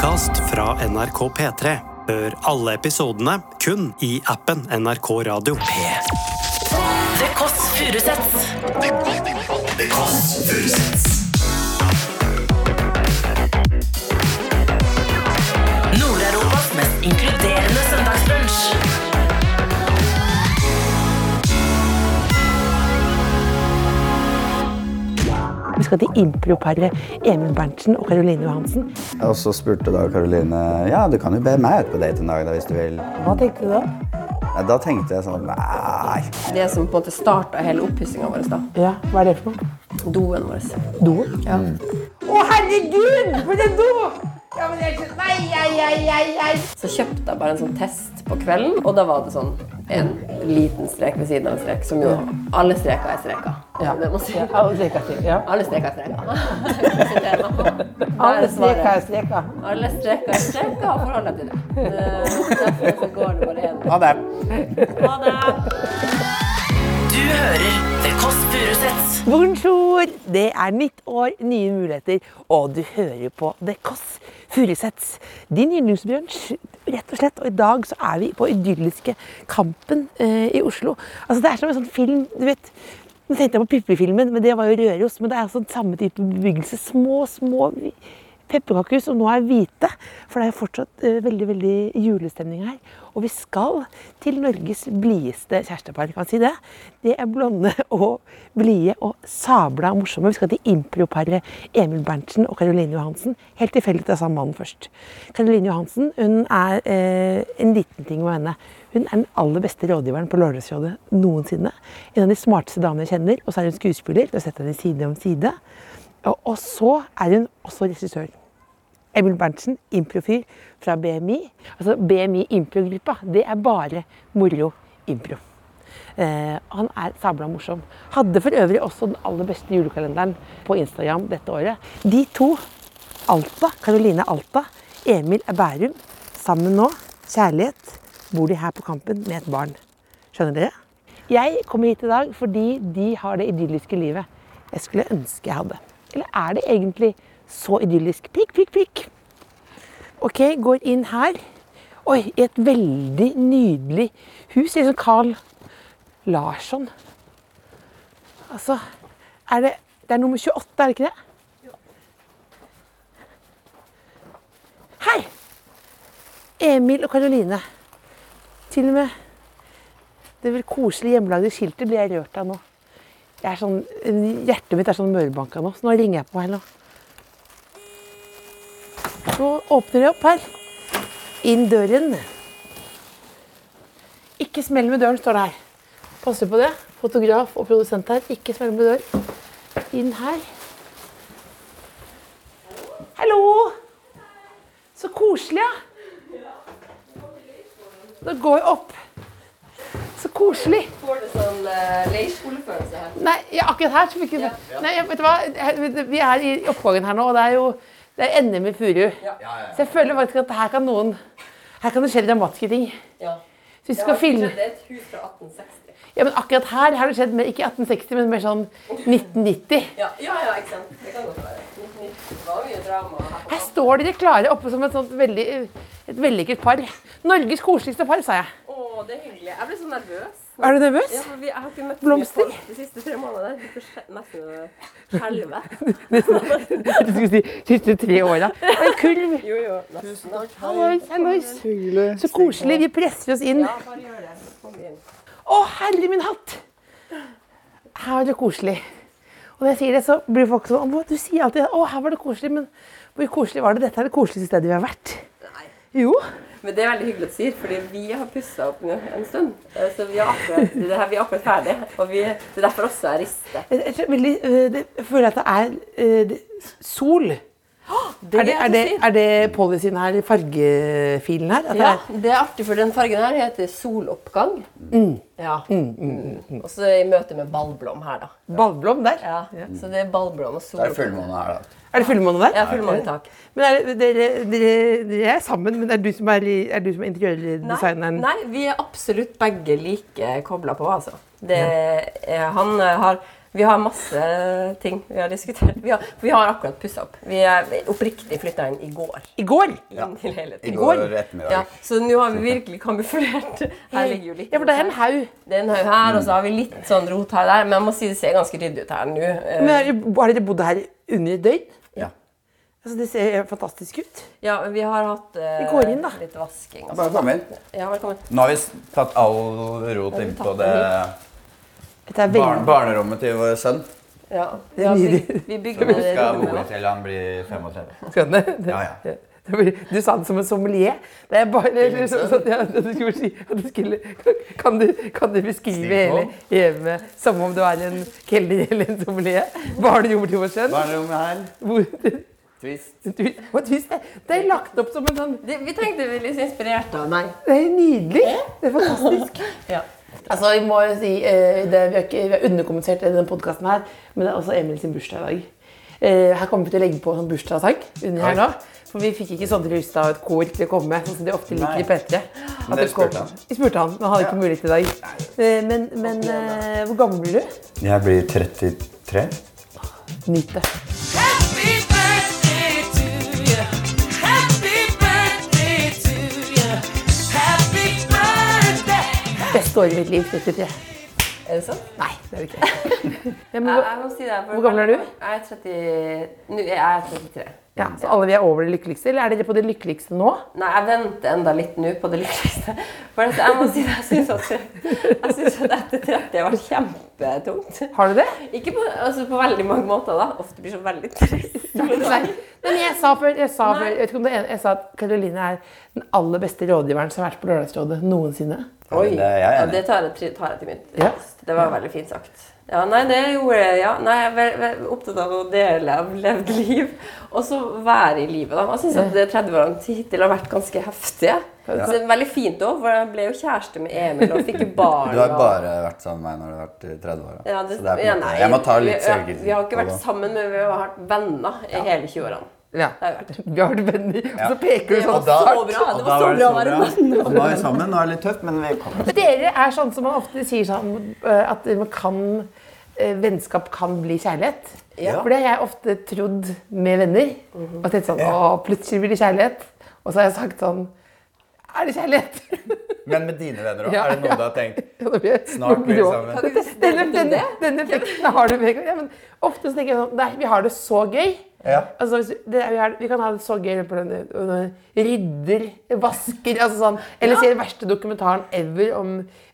podkast fra NRK P3. Hør alle episodene kun i appen NRK Radio. P3. Det Kåss Furuseths. Nord-Europas mest inkluderende skal til improparet Emil Berntsen og Caroline Johansen. Og så spurte da Karoline ja, du kan jo be meg ut på date en dag da, hvis du vil. Hva tenkte du da? Ja, da tenkte jeg sånn nei. Det som på en måte starta hele oppussinga vår. da. Ja, Hva er det for noe? Doen vår. Doen? Ja. Å, herregud! For en do! Ja, men jeg Nei, nei, nei, nei, nei. Så kjøpte jeg bare en sånn test på kvelden, og da var det sånn en liten strek ved siden av en strek, som jo alle streker er streker. Ja. Det må si. Ja, alle streker til. Ja. Alle streker er streker. Alle streker er streker. Alle streker er streker, og forhold deg til det. Derfor så går det bare én. Ha det. Ha det. Du hører Bonjour! Det er nytt år, nye muligheter, og du hører på The Kåss Furuseths. Din yndlingsbrunsj, rett og slett. Og i dag så er vi på idylliske Kampen eh, i Oslo. Altså Det er som en sånn film, du vet. Nå tenkte jeg på Pippi-filmen, men det var jo Røros. Men det er sånn samme type bebyggelse. Små, små pepperkakehus som nå er hvite. For det er fortsatt eh, veldig veldig julestemning her. Og vi skal til Norges blideste kjærestepar, kan man si det. De er blonde og blide og sabla morsomme. Vi skal til improparet Emil Berntsen og Caroline Johansen. Helt tilfeldig til samme mannen først. Caroline Johansen hun er eh, en liten ting med henne. Hun er den aller beste rådgiveren på Lørdagsrådet noensinne. En av de smarteste damene jeg kjenner. Og så er hun skuespiller. Du har sett henne side om side. Og så er hun også regissør. Emil Berntsen, improfyr fra BMI. Altså BMI improgruppa, det er bare moro impro. Eh, han er sabla morsom. Hadde for øvrig også den aller beste julekalenderen på Instagram dette året. De to, Alta, Karoline Alta, Emil er Bærum, sammen nå, kjærlighet, bor de her på Kampen med et barn. Skjønner dere? Jeg kommer hit i dag fordi de har det idylliske livet jeg skulle ønske jeg hadde. Eller er det egentlig så idyllisk? Prikk, prikk, prikk. Ok, går inn her. Oi, i et veldig nydelig hus. Litt som Carl Larsson. Altså, er det Det er nummer 28, er det ikke det? Her! Emil og Karoline. Til og med det vel koselige hjemmelagde skiltet blir jeg rørt av nå. Sånn, hjertet mitt er sånn mørbanka nå, så nå ringer jeg på her nå. Så åpner de opp her. Inn døren. Ikke smell med døren, står det her. Passer på det. Fotograf og produsent her. Ikke smell med døren. Inn her. Hallo! Så koselig, ja. Da går jeg opp. Så koselig. Får du sånn uh, leirskolefølelse her? Nei, ja, akkurat her så fikk vi Nei, vet du hva? Vi er i oppgangen her nå, og det er jo det er NM i furu. Så jeg føler faktisk at her kan noen Her kan det skje dramatiske ting. Ja. Så vi skal filme Det er et hus fra 1860. Ja, men akkurat her har det skjedd mer, ikke 1860, men mer sånn 1990. Ja, ja, ja, ikke sant. Det kan godt være. 1990 var mye drama her Her står dere klare oppe som et sånt veldig, et vellykket par. Norges koseligste par, sa jeg. Å, det er hyggelig. Jeg ble så nervøs. Er du nervøs? Ja, for vi, jeg har ikke møtt Blomster? de siste tre månedene. Nesten skjelve. Du skulle si siste tre åra. En kulv! Jo, jo. Nesten. Hallois, hallois. Så koselig. Vi presser oss inn. Ja, bare gjør det. Kom inn. Å, herre min hatt! Her var det koselig. Og når jeg sier det, så blir folk sånn Du sier alltid å, her var det koselig, men hvor koselig var det? Dette er det koseligste stedet vi har vært. Nei. Jo. Men det er veldig hyggelig at du sier, fordi vi har pussa opp nå en stund. Eh, Så vi er akkurat, det her, vi er akkurat ferdige. Og vi, det er derfor også jeg rister. Jeg, jeg, øh, det, jeg føler at det er øh, det, sol. er, det, er, det, er det policyen her, fargefilen her? At Ja, det er artig, for den fargen her heter soloppgang. Ja. Mm. Og så i møte med ballblom her, da. ballblom der? Ja. Så det er ballblom og Det er soloppgang. fullmåne her, da. Er det fullmåne der? Ja, fullmåne, tak. Men er, dere, dere, dere er sammen, men er du som er, er, du som er interiørdesigneren? Nei, vi er absolutt begge like kobla på, altså. Det, er, han, har, Vi har masse ting vi har diskutert. Vi har, vi har akkurat pussa opp. Vi er oppriktig flytta inn i går. I går! Ja. I går ettermiddag. Ja, så nå har vi virkelig kamuflert. Her ligger jo litt Ja, for det er en haug. Det er en haug her, og så har vi litt sånn rot her og der. Men jeg må si det ser ganske ryddig ut her nå. Eh, Men har dere bodd her under et døgn? Ja. Altså, det ser fantastisk ut. Ja, vi har hatt eh, Vi går inn, da. litt vasking. og Bare sånn. kom inn. Ja, velkommen. Nå har vi tatt all rot inn på det det er barn barnerommet til vår sønn. Ja, Det vi, er har nydelig. bygd, vi bygger Vi skal bo i til han blir 35. Skal du? Ja, ja. Det Du sa det som en sommelier. Det er bare liksom, så, så, ja, du skulle si at du skulle, kan, du, kan du beskrive hele hjemmet som om du er en kelner eller en sommelier? Barnerommet til vår sønn? Barnerommet her. Hvor- Twist. twist. Og twist? Det er lagt opp som en sånn Det, vi tenkte vi litt inspirert av deg. Det er nydelig! Det er fantastisk. Ja. Altså, jeg må jo si, eh, det, vi, har ikke, vi har underkommunisert denne podkasten her, men det er også Emil sin bursdag i dag. Eh, her kommer vi til å legge på en sånn bursdagssang under her nå. For vi fikk ikke Sondre Justad og et kor til å komme, sånn som de ofte liker i P3. Men kom- spurte han. Vi spurte han, men han hadde ikke mulighet i dag. Eh, men men hvor gammel blir du? Jeg blir 33. Nyt det. Året i mitt liv, 33. Er det sånn? Nei, det er det ikke. Jeg må, Jeg, jeg må si det. Hvor gammel er du? Jeg er 30... Nå er jeg 33. ja, så alle vi er over det lykkeligste, eller er dere på det lykkeligste nå? Nei, jeg venter enda litt nå på det lykkeligste. For jeg må si det, jeg syns at, jeg synes at etter 30 har vært kjempetungt. Har du det? Ikke på, altså på veldig mange måter, da. Ofte blir så veldig trist. Nei, men jeg sa før, jeg sa, før, jeg jeg sa at Karoline er den aller beste rådgiveren som har vært på Lørdagsrådet noensinne. Oi, det jeg ja, det tar jeg, tar jeg til mitt Ja. Det var veldig fint sagt. Ja, nei, det gjorde jeg. Ja. Nei, jeg er opptatt av å dele av levd liv, og så være i livet. da. Jeg syns at det 30-årene hittil har vært ganske heftige. Så det er veldig fint òg, for jeg ble jo kjæreste med Emil og fikk jo barn. Du har og- bare vært sammen med meg når du har vært i 30-åra. Ja, det, Så det er på ja, en måte, nei, jeg må ta litt vi, selvkritikk. vi har ikke vært sammen, men vi har vært venner i hele 20-årene. Ja. Vi har vært venner, og så peker du Det sånn. var Og da- så bra! Det var så bra å være. Og Nå er vi sammen, nå er det litt tøft, men vi kommer. Dere er sånn som man ofte sier sånn eh, at man kan eh, Vennskap kan bli kjærlighet. Ja. For det har jeg ofte trodd med venner. Og tenkt sånn Å, plutselig blir det kjærlighet. Og så har jeg sagt sånn Er det kjærlighet? Men med dine venner òg, Ja, er det noe ja. du har tenkt? Ja, blir Snart blir vi sammen. Denne, denne, denne effekten har du med ja, men Ofte tenker jeg sånn Nei, vi har det så gøy. Ja. Altså, hvis det, vi, har, vi kan ha det så gøy på den, den rydder, vasker altså sånn, Eller se den verste dokumentaren ever om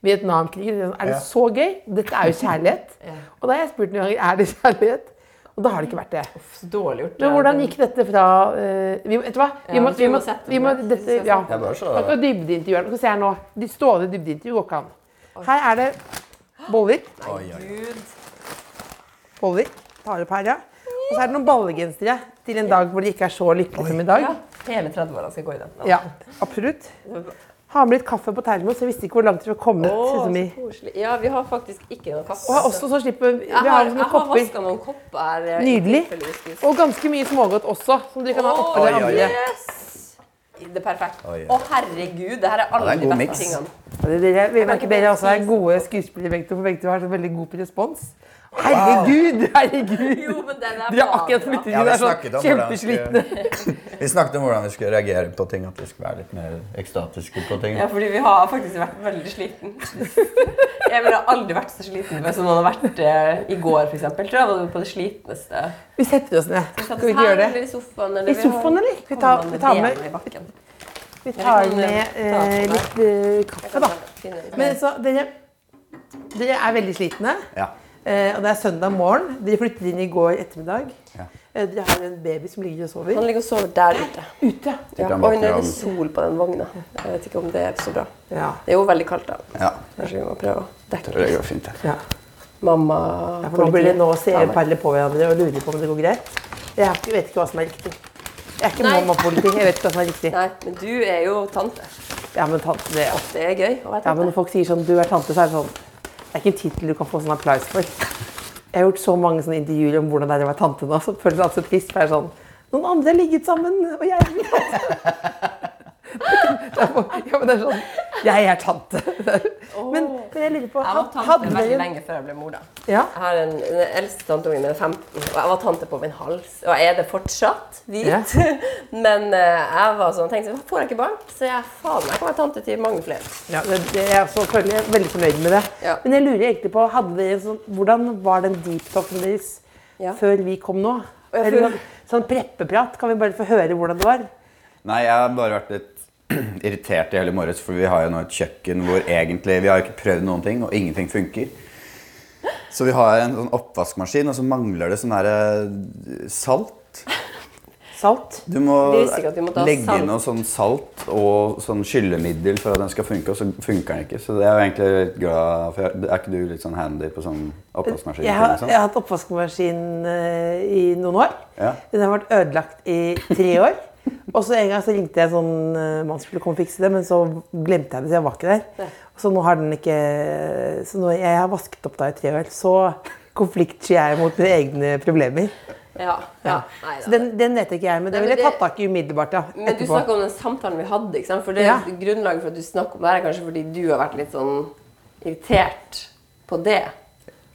Vietnamkrigen. Sånn, er det Ja. så gøy? Dette er jo kjærlighet. Og da har jeg spurt noen ganger er det kjærlighet. Og da har det ikke vært det. Så dårlig gjort. Men hvordan gikk dette fra uh, vi, Vet du hva? Vi må, jeg tror vi vi må, må vi må, dette, ja. Jeg bare så Man kan dybdeintervjue den. Skal se her nå. De stående dybdeintervju går ikke an. Her er det boller. Boller. Tar opp her, ja. Og så er det noen ballegensere til en dag hvor de ikke er så lykkelige som i dag. Ja, hele 30-årene skal gå i den. Ja, absolutt. Ha med litt kaffe på termos. Jeg visste ikke hvor langt dere var kommet. Å, sånn så koselig. Ja, vi har faktisk ikke noe kaffe. Og har også så slipper Vi har har, sånne jeg har vaska noen kopper. eh, Nydelig. Og ganske mye smågodt også, som dere kan ha oppå det andre. Yes! Det er perfekt. Å, oh, herregud, det her er Ja, alle det er de beste mix. tingene. Ja, det- er vi merker dere også er gode skuespillere begge to, for begge to har så veldig god på respons. Herregud! herregud. Jo, men den er De har akkurat flyttet inn. Ja, vi er sånn snakket vi kjempeslitne. skulle, vi snakket om hvordan vi skulle reagere på ting, at vi skulle være litt mer ekstatiske på ting. Ja, fordi vi har faktisk vært veldig sliten. Jeg ville aldri vært så sliten som man har vært eh, i går, f.eks. Tror jeg var på det slitneste. Vi setter oss ned. Skal vi ikke gjøre det? Eller i sofaen. Eller I vi sofaen, eller? Vi tar, vi tar med, vi tar med eh, litt eh, kaffe, da. Men så, dere, dere er veldig slitne. Ja. Eh, og det er søndag morgen. Dere flyttet inn i går ettermiddag. Ja. Eh, dere har en baby som ligger og sover. Han ligger og sover der ute. Ute. Ja. Og hun er i sol på den vogna. Jeg vet ikke om det er så bra. Ja. Det er jo veldig kaldt, da. ja. Kanskje vi må prøve å dekke Det går fint, ja. mamma Ja, for nå blir det nå å se Ja, palle på hverandre og lurer på om det går greit. Jeg har ikke- vet ikke hva som er riktig. Jeg er ikke mamma-politi. Jeg vet ikke hva som er riktig. Nei, men du er jo tante. Ja, men tante, det er Det er gøy å være tante. Ja, men når folk sier sånn 'du er tante', så er det sånn Det er ikke en tittel du kan få sånn applaus for. Jeg har gjort så mange sånne intervjuer om hvordan det er å være tante nå, så føles det alltid trist. For jeg er sånn Noen andre har ligget sammen, og jeg ja, men det er sånn Jeg er tante. Men, men jeg lurer på Jeg var tante veldig lenge før jeg ble mor. da. Ja. Jeg har en, Den eldste tanteungen min er 15, og jeg var tante på min hals. Og jeg er det fortsatt, hvit. Ja. Men uh, jeg var sånn, tenkte får jeg ikke barn, så jeg faen meg kan være tante til mange flere. Ja, det, det, jeg er så jeg er veldig fornøyd med det. Ja. Men jeg lurer egentlig på, hadde dere så, hvordan var den deep talken deres Ja. før vi kom nå? Eller sånn, sånn preppeprat, kan vi bare få høre hvordan det var? Nei, jeg har bare vært litt irritert i hele morges, for vi har jo nå et kjøkken hvor egentlig Vi har ikke prøvd noen ting, og ingenting funker. Så vi har en sånn oppvaskmaskin, og så mangler det sånn derre salt. Salt? Du må vi ha legge salt. noe sånn salt og sånn skyllemiddel for at den skal funke, og så funker den ikke. Så det er jo egentlig litt glad for. Er ikke du litt sånn handy på sånn oppvaskmaskin? Jeg har, liksom? jeg har hatt oppvaskmaskin eh, i noen år. Ja. Den har vært ødelagt i tre år. Og så en gang så ringte jeg sånn Man mann som skulle komme og fikse det, men så glemte jeg det, så jeg var ikke der. Så nå har den ikke Så nå, jeg har vasket opp da i tre år. Så konfliktsky er jeg mot mine egne problemer. Ja, ja. Nei, Så den, den vet ikke jeg, men det ville jeg tatt tak i umiddelbart. ja, Men du etterpå. snakker om den samtalen vi hadde. ikke sant? For det Ja. Grunnlaget for at du snakker om det er kanskje fordi du har vært litt sånn irritert på det.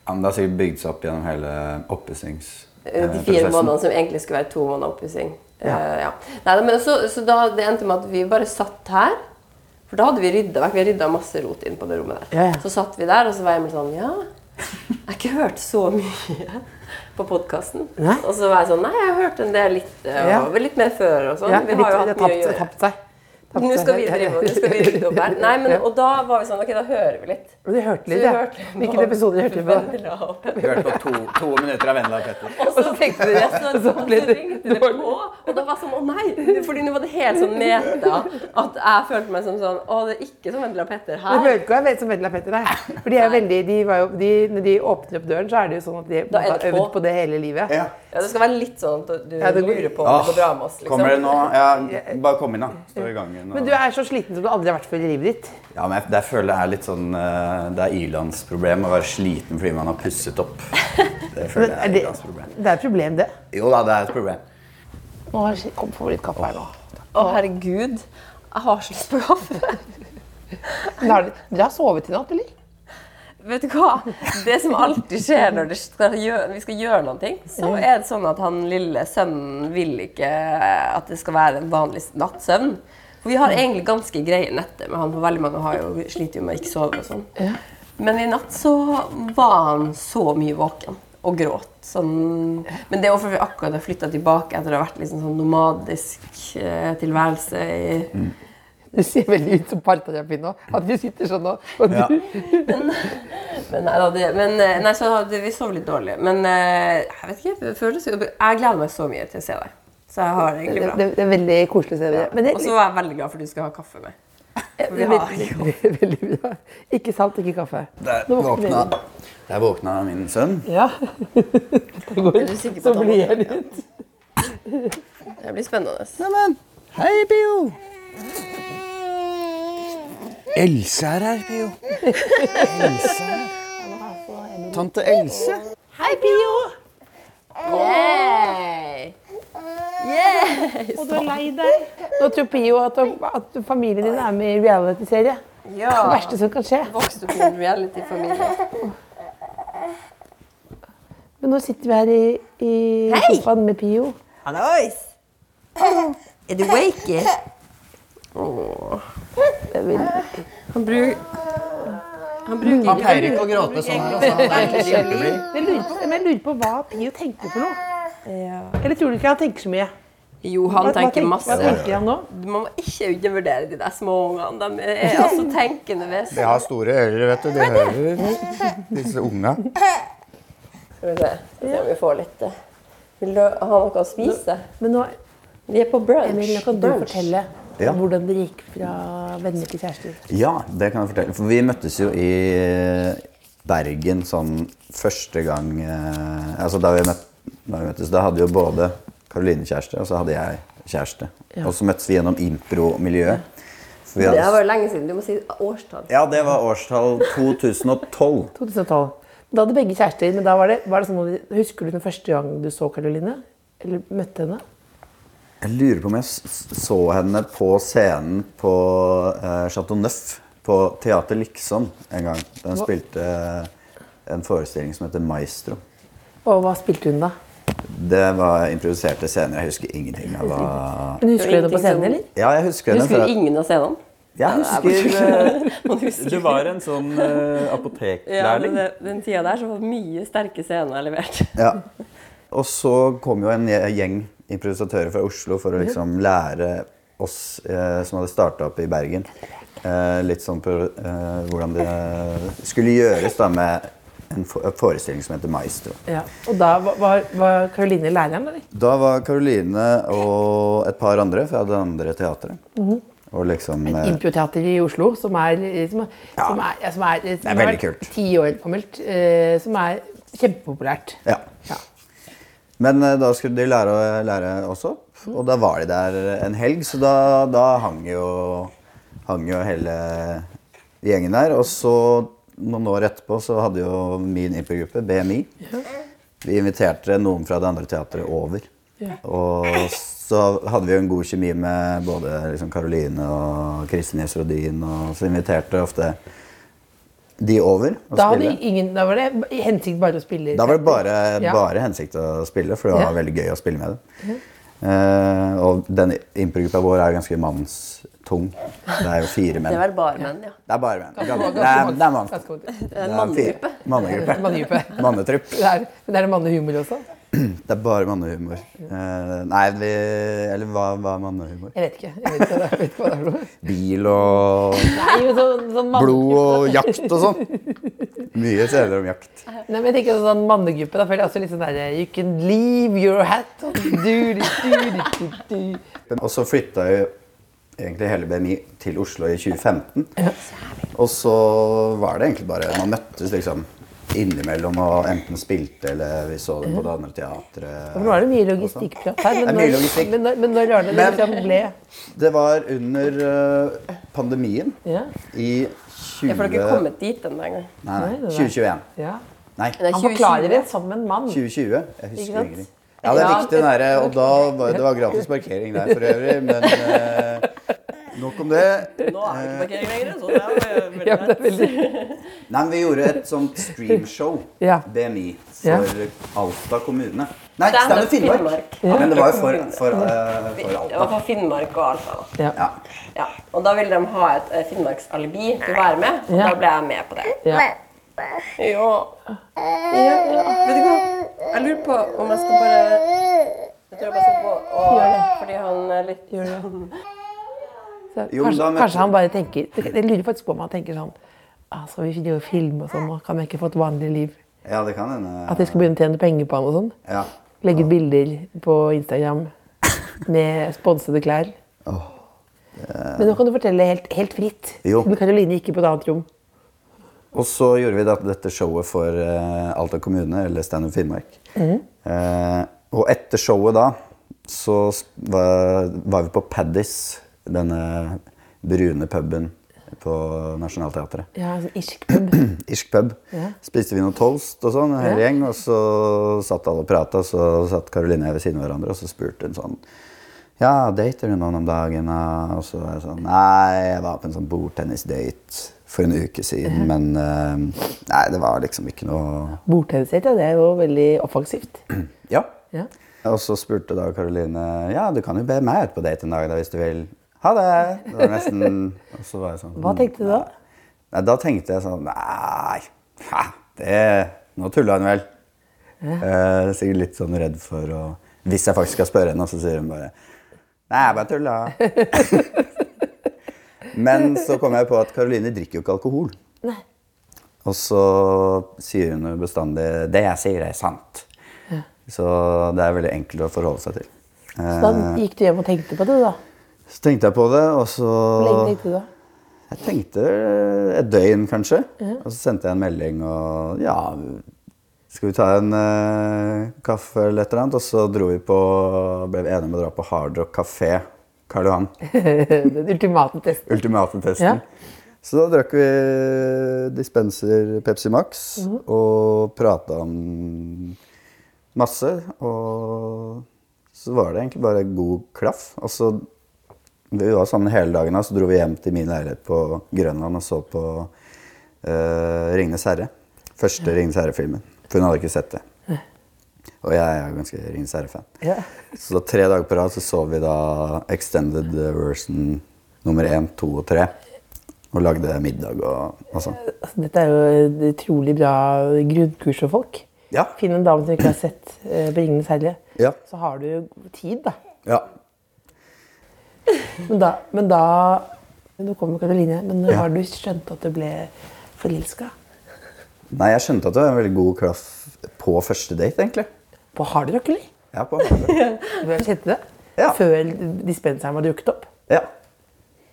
Ja, men det har sikkert bygd seg opp gjennom hele oppussings... Eh, eh, De fire månedene som egentlig skulle være to måneder oppussing. Ja. Uh, ja. Nei, men så, så da det endte med at vi bare satt her. For da hadde vi rydda vekk. Vi rydda masse rot inn på det rommet der. Ja, ja. Så satt vi der, og så var Emil sånn Ja, jeg har ikke hørt så mye på podkasten. Og så var jeg sånn Nei, jeg har hørt en del litt, uh, litt mer før og sånn. vi har jo hatt mye å gjøre. tapt seg. Nå skal vi drive og skal vi rydde opp her. Nei, men, og da var vi sånn Ok, da hører vi litt. Men du hørte litt, vi ja. hørte episode episoder hørte du på? Vendela og Vi hørte på to, to minutter av Vendela og Petter. Og så tenkte dere så, og så, så ringte det på, og da var det sånn Å nei! Fordi nå var det helt sånn meta at jeg følte meg som sånn Å, det er ikke som Vendela og Petter Du føler ikke hva som Vendela og Petter nei. For de er veldig, de var jo, de, når de åpner opp døren, så er det jo sånn at de har øvd på. det hele livet. Ja. Ja, Det skal være litt sånn at du det lurer på om det går bra med oss. liksom. Kommer det nå? Ja, bare kom inn, da. Stå i gangen. Og... Men du er så sliten som du aldri har vært før i livet ditt. Ja, men jeg, jeg føler det er litt sånn eh, Det er ilandsproblem å være sliten fordi man har pusset opp. Det føler jeg er det, ilandsproblem. det er et problem, det. Jo da, det er et problem. Nå har jeg kommet favorittkaffe her nå. Å, herregud. Jeg har så lyst på kaffe. Dere, dere har sovet i natt, eller? Vet du hva? Det som alltid skjer når det skal gjøre, vi skal gjøre noe, så er det sånn at han lille sønnen vil ikke at det skal være en vanlig nattsøvn. For vi har egentlig ganske greie netter med han, for veldig mange har jo, sliter jo med å ikke sove og sånn. Men i natt så var han så mye våken og gråt. Sånn, men det er fordi vi akkurat har flytta tilbake etter å ha vært liksom sånn nomadisk eh, tilværelse i Du ser veldig ut som parterapi nå. At vi sitter sånn og, og Ja. Men, nei, det, men eh, nei, så hadde vi sov litt dårlig. Men eh, jeg vet ikke, det føles jo Jeg gleder meg så mye til å se deg. Så jeg har det det, egentlig bra. det, det er veldig koselig å se deg. Men det, Og så var jeg veldig glad for at du skal ha kaffe med. det, vi har veldig, veldig bra. Ikke salt, ikke kaffe. Der våkna, der våkna min sønn. Ja. Det går Er du sikker på så at han blir jeg litt. Det blir spennende. Neimen, hei, Pio. Else er her, Pio. Else. Tante Else. Hei, Pio! Yay! Yay! Og du er lei deg. Nå tror Pio at, at familien din er med i reality-serie. Ja. Det verste som kan skje. Vokste opp i en reality-familie. Men nå sitter vi her i, i hey! sofaen med Pio. Hallois! Er du wakey? Åh. Det er veldig- Han bruker Han bruker Han pleier ikke å gråte sånn. Altså. Han er ikke kjempeblid. Jeg lurer på, men jeg lurer på hva Pio tenker for noe. Eller tror du ikke han tenker så mye? Jo, han hva tenker tenker- masse. Hva tenker han nå? Man må ikke undervurdere de der små ungene. De er altså tenkende De har store ører, vet du. De hører disse unga. Skal vi se Skal vi se om vi får litt eh, Vil du ha noe å spise? Men nå, Vi er på brunch. Emil, nå kan du Brunch. fortelle Ja. hvordan det gikk fra venner til kjærester. Ja, det kan jeg fortelle. For vi møttes jo i Bergen sånn første gang eh, Altså da vi, møtt, da vi møttes, da hadde jo både Karoline kjæreste, og så hadde jeg kjæreste. Og så møttes vi gjennom impro-miljøet. For Det hadde- var lenge siden. Du må si årstall. Ja, det var årstall 2012. 2012. Da hadde begge kjærester, men da var det, var det sånn Husker du den første gang du så Karoline? Eller møtte henne? Jeg lurer på om jeg så henne på scenen på eh, Chateau Neuf på Teater Liksom en gang. Hun spilte en forestilling som heter Maestro. Og hva spilte hun da? Det var improviserte scener. Jeg husker ingenting. Jeg var... Men Husker du det på scenen, eller? Ja, jeg husker henne. Husker du ingen av scenene? Jeg husker eh, husker Du var en sånn uh, apoteklærling. Ja, den tida der så var mye sterke scener levert. Ja. Og så kom jo en gjeng improvisatører fra Oslo for å liksom lære oss eh, som hadde starta opp i Bergen, eh, litt sånn på eh, hvordan det skulle gjøres da med en forestilling som heter Maestro. Ja. Og da var- var Caroline læreren, eller? Da var Karoline og et par andre fra det andre teatret. Og liksom eh, Improteater i Oslo, som er, som, som er, ja, som er, som er har veldig vært kult. Ti år gammelt. eh, som er kjempepopulært. Ja. Ja. Men eh, da skulle de lære, lære også, opp, og da var de der en helg, så da, da hang, jo, hang jo hele gjengen der. Og så noen år etterpå så hadde jo min improgruppe, BMI, vi inviterte noen fra det andre teatret over. Og så hadde vi jo en god kjemi med både liksom Caroline og Kristin Gjess Rodin, og så inviterte ofte de over og Da, spille. ingen, da var det hensikt bare å spille Da var det bare, Ja. bare hensikt å spille, for det var Ja. veldig gøy å spille med dem. Eh, og den improgruppa vår er ganske mannstung. Det er jo fire menn. Det er bare menn, ja. Det er bare menn. Det Ganske- det er, det er mann. ganske. Det en er fire. Mannegruppe. Mannegruppe. Mannetrupp. Det er, men er det mannehumor også? Det er bare mannehumor. Eh, nei, vi Eller hva, hva er mannehumor? Jeg vet ikke. Jeg vet ikke, det jeg vet ikke hva det er for noe. Bil og Nei, så, sånn, blod og jakt og sånn. Mye senere om jakt. Nei, men jeg tenker sånn mannegruppe, da føler jeg også litt sånn der You can leave your hat on du, du, du, du, du. Og så flytta jo egentlig hele BMI til Oslo i 2015. Og så var det egentlig bare Man møttes liksom innimellom og enten spilte eller vi så det på det andre teatret. For nå er det mye logistikkprat her. Er Men når, logistikk. men, når, men når det liksom ble Det var under eh, pandemien Ja. i 20... Jeg får ikke kommet dit ennå engang. Nei, nei, Nei, det er- 2021. ja. Nei, Han forklarer det som en mann. 2020. Jeg husker ingenting. Ja, det er viktig, den derre. Og da var det var gratis parkering der for øvrig, men eh, nok om det. Nå er det ikke parkering lenger, så det er jo veldig Ja, det er veldig... Nei, men Vi gjorde et sånt streamshow, BMI, for Alta kommune. Nei, Standup Standup Finnmark. Finnmark. Men det var jo for, for, uh, for Det var for Finnmark og Alta. da. Ja. Ja. Ja. Og da ville de ha et eh, finnmarksalibi til å være med, og Ja. da ble jeg med på det. Ja. Ja. ja. Vet du hva? Jeg lurer på om jeg skal bare Jeg tror jeg bare skal gå og Gjør det. Fordi han er litt Gjør det. Så Jo, kanskje, da møtte- kanskje han bare tenker Jeg lurer faktisk på om han tenker sånn ah, Skal vi gjøre film og sånn, kan jeg ikke få et vanlig liv? ja, det kan hende. At vi skal begynne å tjene penger på han og sånn? Ja. Legge ut bilder på Instagram med sponsede klær? Men nå kan du fortelle helt, helt fritt. Jo. Men Karoline gikk i på et annet rom. Og så gjorde vi dette showet for eh, Alta kommune, eller Standup Finnmark. Eh, og etter showet da, så var, var vi på Paddis, denne brune puben på Nationaltheatret. Ja, sånn irsk pub. Irsk pub. Ja. Spiste vi noe toast og sånn, en hel gjeng. Og så satt alle og prata, så satt Karoline og jeg ved siden av hverandre, og så spurte hun sånn Ja, dater du noen om dagen? da?» Og så var jeg sånn Nei, jeg var på en sånn bordtennisdate for en uke siden, men eh, Nei, det var liksom ikke noe Bordtennisdate, ja, det er jo veldig offensivt. Ja. Ja. Og så spurte da Karoline Ja, du kan jo be meg ut på date en dag da, hvis du vil. Ha det! Det var nesten Og så var jeg sånn Hva tenkte du da? Nei, da tenkte jeg sånn Nei, ha, det Nå tulla hun vel. Eh, sikkert litt sånn redd for å Hvis jeg faktisk skal spørre henne, så sier hun bare Nei, jeg bare tulla. Men så kom jeg på at Karoline drikker jo ikke alkohol. Nei. Og så sier hun bestandig 'Det jeg sier, er sant'. Så det er veldig enkelt å forholde seg til. Så da Eh, gikk du hjem og tenkte på det, da? så tenkte jeg på det, og så Hvor lenge tenkte du da? Jeg tenkte et døgn, kanskje. Og så sendte jeg en melding og Ja, skal vi ta en uh, kaffe eller et eller annet? Og så dro vi på Ble vi enige om å dra på Hard Rock kafé Karl Johan. Den ultimate testen. Ultimate testen. Ja. Så da drakk vi dispenser Pepsi Max og prata om masse. Og så var det egentlig bare god klaff. Og så Vi var sammen hele dagen, og så dro vi hjem til min leilighet på Grønland og så på uh, 'Ringenes herre'. Første 'Ringenes herre'-filmen. For hun hadde ikke sett det. Og jeg er ganske Ringenes herre-fan. Yeah. Så tre dager på rad så så vi da extended version nummer én, to og tre. Og lagde middag og, og sånn. Dette er jo et utrolig bra grunnkurs for folk. Ja. Finn en dame som ikke har sett eh, på 'Ringenes herre'. Ja. Så har du jo tid, da. ja. Men da, men da Nå kommer Karoline. Men Ja. har du skjønt at du ble forelska? Nei, jeg skjønte at det var en veldig god klaff på første date, egentlig. På Hard Rock, eller? Ja, på Harvard. Du kjente det? Ja. Før dispenseren var drukket opp? ja.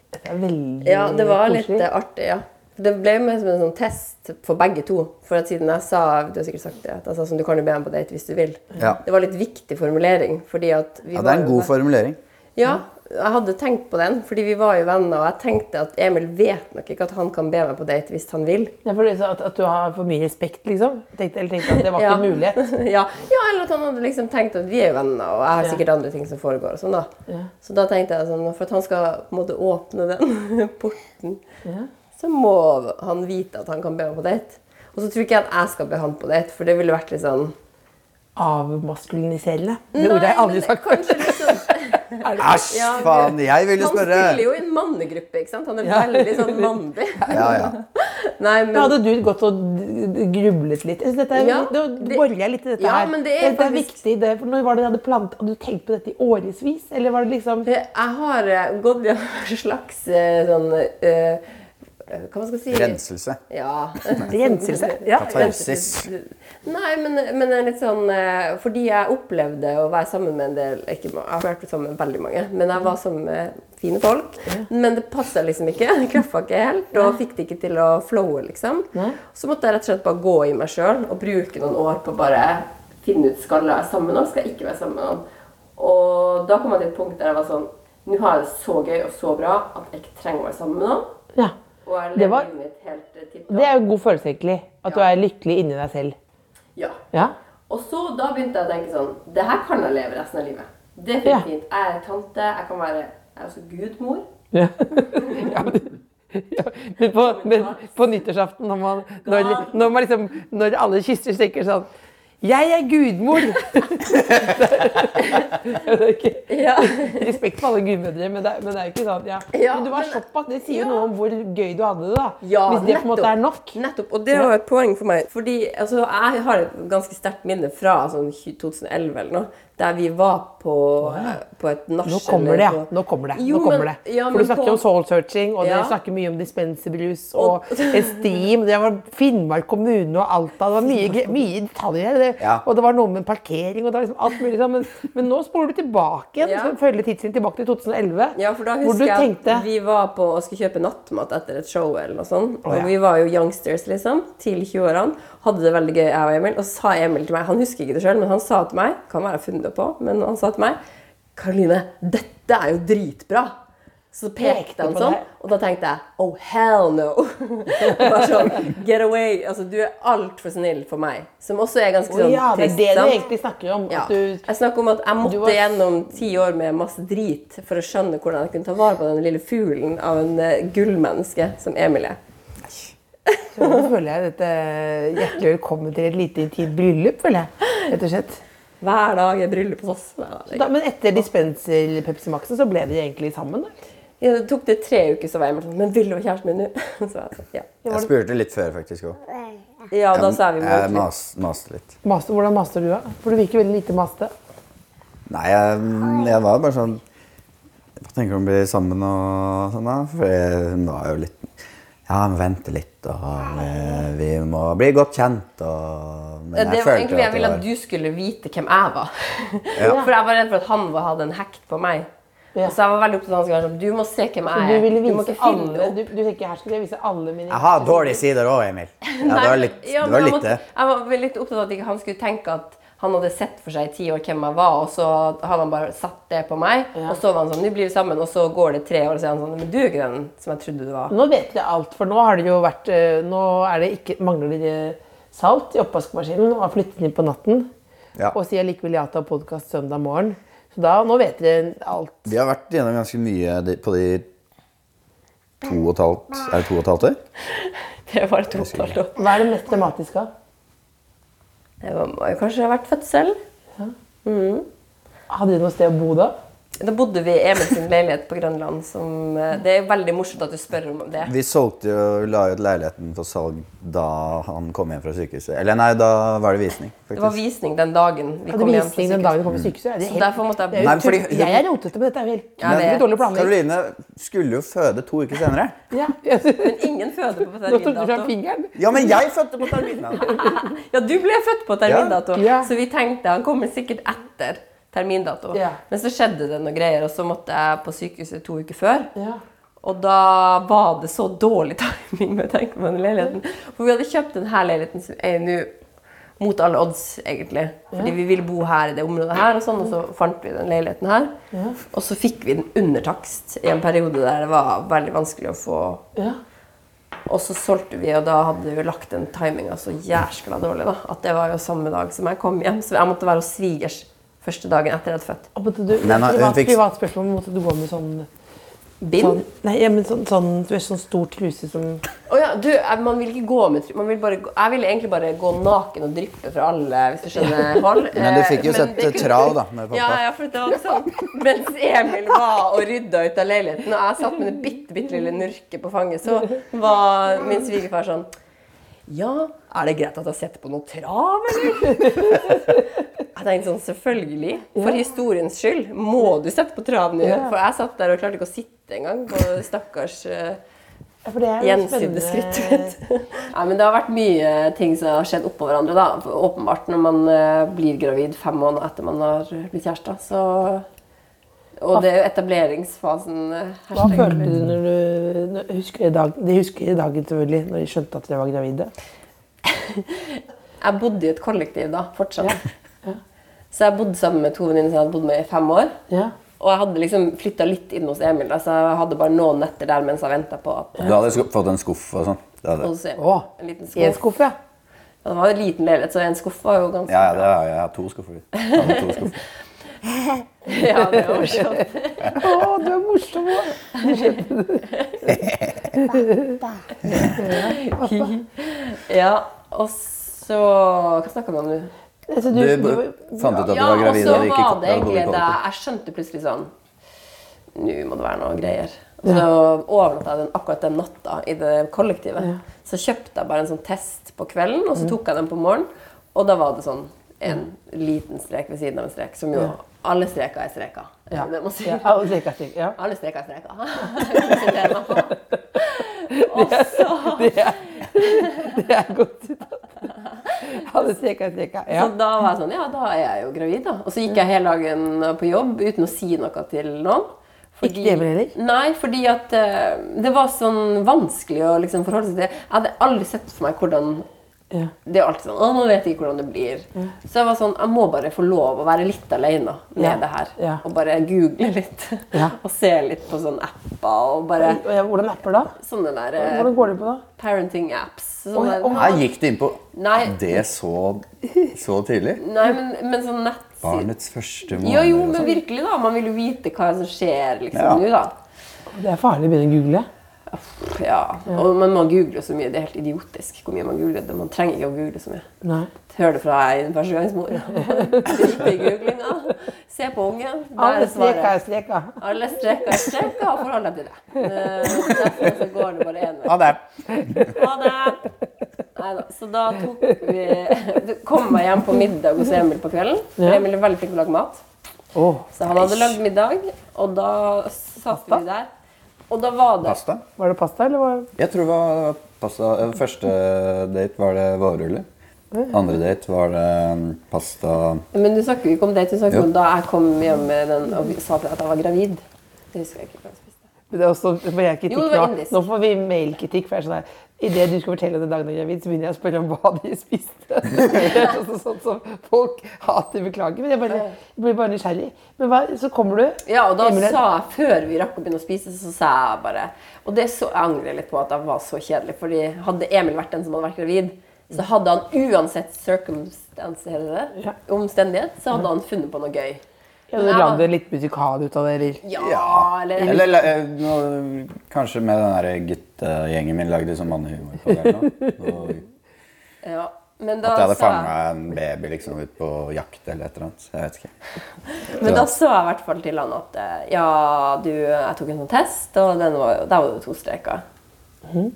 Det er veldig Ja, det var litt koselig. eh, artig, ja. Det ble med som en sånn test for begge to. For at siden jeg sa du har sikkert sagt det, at jeg sa som du kan jo be ham på date hvis du vil. Ja. Det var litt viktig formulering. fordi at vi ja, det er en god formulering. Ja, jeg hadde tenkt på den, fordi vi var jo venner, og jeg tenkte at Emil vet nok ikke at han kan be meg på date hvis han vil. Ja, for det at, at du har for mye respekt, liksom? Tenkte, eller tenkte at det var ikke en mulighet? ja. ja, eller at han hadde liksom tenkt at vi er jo venner, og jeg har Ja. sikkert andre ting som foregår. og sånn da. Så da tenkte jeg sånn, for at han skal på en måte åpne den porten, så må han vite at han kan be meg på date. Og så tror ikke jeg at jeg skal be han på date, for det ville vært litt sånn Avmaskuliniserende. Det ordet har jeg aldri sagt kanskje før. Æsj, Ja, faen! Jeg ville spørre. Han spiller jo i en mannegruppe, ikke sant? Han er veldig sånn mandig. Ja, ja. Nei, men Da hadde du gått og grublet litt. Jeg Dette er, Ja, da det- borer jeg litt i dette Ja, her. men det er dette er faktisk- viktig. Det, for når var det du hadde plant, hadde du tenkt på dette i årevis? Eller var det liksom jeg har eh, gått i en slags eh, sånn uh, Hva man skal si? Renselse. Ja. Renselse? Ja. Katarsis. Nei, men, men det er litt sånn eh, Fordi jeg opplevde å være sammen med en del ikke, Jeg har vært sammen med veldig mange, men jeg var sammen med fine folk. Men det passa liksom ikke. Det klaffa ikke helt, og fikk det ikke til å flowe, liksom. Så måtte jeg rett og slett bare gå i meg sjøl og bruke noen år på å bare finne ut skal jeg være sammen med noen, skal jeg ikke være sammen med noen. Og da kom jeg til et punkt der jeg var sånn Nå har jeg det så gøy og så bra at jeg ikke trenger å være sammen med noen. Ja. Og jeg Det var- mitt helt eh, tipp Det er jo en god følelse, egentlig. At du er lykkelig inni deg selv. Ja. Ja. Og så da begynte jeg å tenke sånn Det her kan jeg leve resten av livet. Det er Ja. Jeg er tante, jeg kan være Jeg er også gudmor. Ja. ja, men, ja, men, på, men på nyttårsaften, når, man, når, når, man liksom, når alle kysser, stikker sånn Jeg er gudmor! Ja. respekt for alle gudmødre, men det, men det er jo ikke sånn. Ja. Ja, men du var såpass, Det sier jo Ja. noe om hvor gøy du hadde det. da. Ja, Hvis det på en måte er nok. Nettopp. Og det var et poeng for meg. Fordi altså, jeg har et ganske sterkt minne fra sånn 2011 eller noe, der vi var på, på et nach. Nå kommer det, ja. Nå kommer det. Jo, Nå kommer men- det. ja, For du snakker på- om soul searching, og Ja. dere snakker mye om dispenserbrus og Og- Esteem. Det var Finnmark kommune og Alta. Det var mye, mye detaljer her. Det, Ja. Og det var noe med parkering og det var liksom alt mulig sånn. Men, men nå spoler du tilbake igjen. Ja. Følger tidslinjen tilbake til 2011. Ja, for da husker jeg tenkte at vi var på og skulle kjøpe nattmat etter et show eller noe sånt. Og vi var jo youngsters, liksom. Til 20-årene. Hadde det veldig gøy, jeg og Emil. Og så sa Emil til meg, han husker ikke det sjøl, men han sa til meg Kan være funnet på, men han sa til meg Karoline, dette er jo dritbra. Så pekte han sånn, og da tenkte jeg oh hell no. Bare sånn, get away. Altså, du er altfor snill for meg. Som også er ganske sånn oh, ja, det er det du egentlig snakker om. Ja. At du, Jeg snakker om at jeg måtte var- gjennom ti år med masse drit for å skjønne hvordan jeg kunne ta vare på den lille fuglen av en eh, gullmenneske som Emil er. Så nå føler jeg dette hjertelig velkommen til et lite intimt bryllup, føler jeg. Rett og slett. Hver dag er bryllup hos oss. Da, men etter dispenser Pepsi Max-en så ble de egentlig sammen? da? Ja, det tok det tre uker, så var jeg sånn Men vil du være kjæresten min nå? Så jeg sa ja. Jeg spurte litt før, faktisk òg. Ja, da sa vi Jeg mas, maste litt. Master, hvordan master du, da? For du virker veldig lite maste. Nei, jeg, jeg var bare sånn Hva tenker du om å bli sammen og sånn, da? For jeg- hun var jo litt Ja, vi venter litt, og vi, vi må bli godt kjent, og Men Det var egentlig jeg ville at du skulle vite hvem jeg var. Ja. For jeg var redd for at han hadde en hekt på meg. Ja. Så jeg var veldig opptatt av at skulle sånn Du må se hvem jeg du er. ville Du må vise ikke finne alle opp. du, du tenker her skal jeg vise alle mine Jeg har dårlige sider òg, Emil. Ja, det var litt det. Jeg var litt opptatt av at ikke han skulle tenke at han hadde sett for seg i ti år hvem jeg var, og så hadde han bare satt det på meg. Og så var han sånn vi blir vi sammen, og så går det tre år, og så er han sånn Men du er ikke den som jeg trodde du var. Nå vet dere alt, for nå har det jo vært eh, Nå er det ikke, mangler det salt i oppvaskmaskinen og har flyttet inn på natten. Ja. Og sier likevel ja til podkast søndag morgen. Så Så da, nå vet dere alt. Vi har vært gjennom ganske mye på de to og et halvt Er det to og et halvt år? Det var to og et halvt år. Hva er det mest dramatiske? Det må jo kanskje ha vært fødsel. Hadde du noe sted å bo da? Da bodde vi i Emil sin leilighet på Grønland. Som, eh, det er veldig morsomt at du spør om det. Vi solgte jo, la ut leiligheten for salg da han kom hjem fra sykehuset. Eller nei, da var det visning. Det var visning den dagen vi kom hjem fra den sykehuset. dagen du kom fra sykehuset? Mm. det helt, derfor måtte jeg Nei, fordi- Jeg er rotete, på dette er Ja, det er dårlig planlegging. Karoline skulle jo føde to uker senere. Ja. Men ingen føder på Nå tok du fram termindato. fingeren. Ja, men jeg fødte på terminen! Ja, du ble født på termindato, Ja. så vi tenkte han kommer sikkert etter termindato. Ja. Men så skjedde det noe greier, og så måtte jeg på sykehuset to uker før. Ja. Og da var det så dårlig timing med å tenke på den leiligheten. For vi hadde kjøpt denne leiligheten som er nå mot alle odds, egentlig. Fordi vi ville bo her i det området her, og sånn, og så fant vi den leiligheten her. Og så fikk vi den under takst i en periode der det var veldig vanskelig å få Ja. Og så solgte vi, og da hadde vi lagt den timinga så jæskla dårlig. da, At det var jo samme dag som jeg kom hjem. Så jeg måtte være hos svigers første dagen etter jeg hadde født. Og måtte du, Nei, nei, hun privat, fikk- privat spørsmål, måtte du gå med sånn, Bind? sånn Nei, ja, men sånn, sånn, du vet, sånn stor truse som Å ja, du, man vil ikke gå med man vil bare, Jeg ville egentlig bare gå naken og dryppe fra alle, hvis du skjønner. Hold. Men du fikk jo Eh, sett kunne- trav, da, med pappa. Ja, ja, for det var sånn Mens Emil var og rydda ut av leiligheten, og jeg satt med det bitte, bitte lille nurket på fanget, så var min svigerfar sånn Ja, er det greit at jeg setter på noe trav, eller? Jeg tenkte sånn, selvfølgelig. For historiens skyld må du sette på trav nå. For jeg satt der og klarte ikke å sitte engang på stakkars eh, gjensydde skritt. Nei, men det har vært mye ting som har skjedd oppå hverandre. da. Åpenbart når man eh, blir gravid fem måneder etter man har blitt kjærester. Så Og det er jo etableringsfasen. eh, Hva følte du når du husker dag, De husker dagen selvfølgelig, når de skjønte at dere var gravide? Jeg bodde i et kollektiv da, fortsatt. Så jeg bodde sammen med to venninner som jeg hadde bodd med i fem år. Ja. Og jeg hadde liksom flytta litt inn hos Emil, så jeg hadde bare noen netter der mens jeg venta på at Du hadde fått en skuff og sånn. Det hadde- hos Emil. Å, En liten skuff. en skuff. ja. Ja, det var en liten leilighet, så en skuff var jo ganske Ja, ja, det er, jeg. Jeg har to skuffer. Jeg hadde to skuffer. Ja, det var morsomt. Å, du er morsom! også. Ja, og så Hva snakka vi om nå? Altså, Du b- fant ut at du var gravid Ja, og ikke var det egentlig kollektiv. jeg skjønte plutselig sånn Nå må det være noe greier. Og så overnatta jeg den, akkurat den natta i det kollektivet. Så kjøpte jeg bare en sånn test på kvelden, og så Mm. tok jeg den på morgenen. Og da var det sånn en liten strek ved siden av en strek, som jo alle streker er streker. Ja. Det si. Ja, alle streker, streker, ja. Alle streker er streker. Og så Det er godt. Alle streker, streker. Ja. Så da var jeg sånn, ja, da er jeg jo gravid, da. Og så gikk jeg hele dagen på jobb uten å si noe til noen. Ikke det heller? Nei, fordi at uh, det var sånn vanskelig å liksom forholde seg til. Jeg hadde aldri sett for meg hvordan Ja. Det er alltid sånn Å, nå vet jeg ikke hvordan det blir. Så jeg var sånn Jeg må bare få lov å være litt alene med Ja. det her. Ja. Og bare google litt. Ja. og se litt på sånne apper og bare ja, Hvordan apper da? sånne der eh, Hvordan går det på da? parenting apps. Sånne oh, der- oi. Her gikk du inn på Nei. det så, så tidlig. Nei, men, men sånn nettsider Barnets første måned. Jo, jo, men sånn. virkelig, da. Man vil jo vite hva som skjer liksom Ja. nå, da. Det er farlig å begynne å google. Ja. Og, man, man googler så mye. Det er helt idiotisk hvor mye man googler. det. Man trenger ikke å google så mye. Nei. Hør det fra ei førstegangsmor. Drit i googlinga. Se på ungen. Alle er streker er streker. Alle streker er streker, og forhold deg til det. Eh, Derfor så går det bare én vei. Ha det. Ha det! Neida, så da tok vi det kom jeg hjem på middag hos Emil på kvelden. Ja. Emil er veldig flink til å lage mat. Oh, Så han hadde lagd middag, og da satt vi der. Og da var det Pasta? Var det pasta, eller var Jeg tror det var pasta. Eh, Første date var det vårruller. Andre date var det um, pasta Men du snakker ikke om date. Du snakker Jo. om da jeg kom hjem med den og sa at jeg var gravid. Det husker jeg ikke. hva jeg spiste. Men det er også, jeg kritikk Jo, det var nå. indisk. Nå får vi mailkritikk. for jeg er sånn her, Idet du skal fortelle dagen du er gravid, så begynner jeg å spørre om hva de spiste. Det sånn, sånn som folk hater. Beklager. Men jeg, bare, jeg blir bare nysgjerrig. Men hva, så kommer du Ja, og da Emil, sa jeg, før vi rakk å begynne å spise, så sa jeg bare Og det så, jeg angrer litt på at jeg var så kjedelig, fordi hadde Emil vært den som hadde vært gravid, så hadde han uansett circumstance, det? Omstendighet, så hadde han funnet på noe gøy. Ja, du lagde litt musikal ut av det, eller? Ja, eller Eller eller nå, kanskje med den der guttegjengen min lagde sånn mannehumor på det. Og ja. Men da At jeg hadde fanga en baby liksom ut på jakt eller et eller annet. Jeg vet ikke. Men da så jeg i hvert fall til han at eh, ja, du, jeg tok en sånn test, og den var, der var det to streker. Mhm.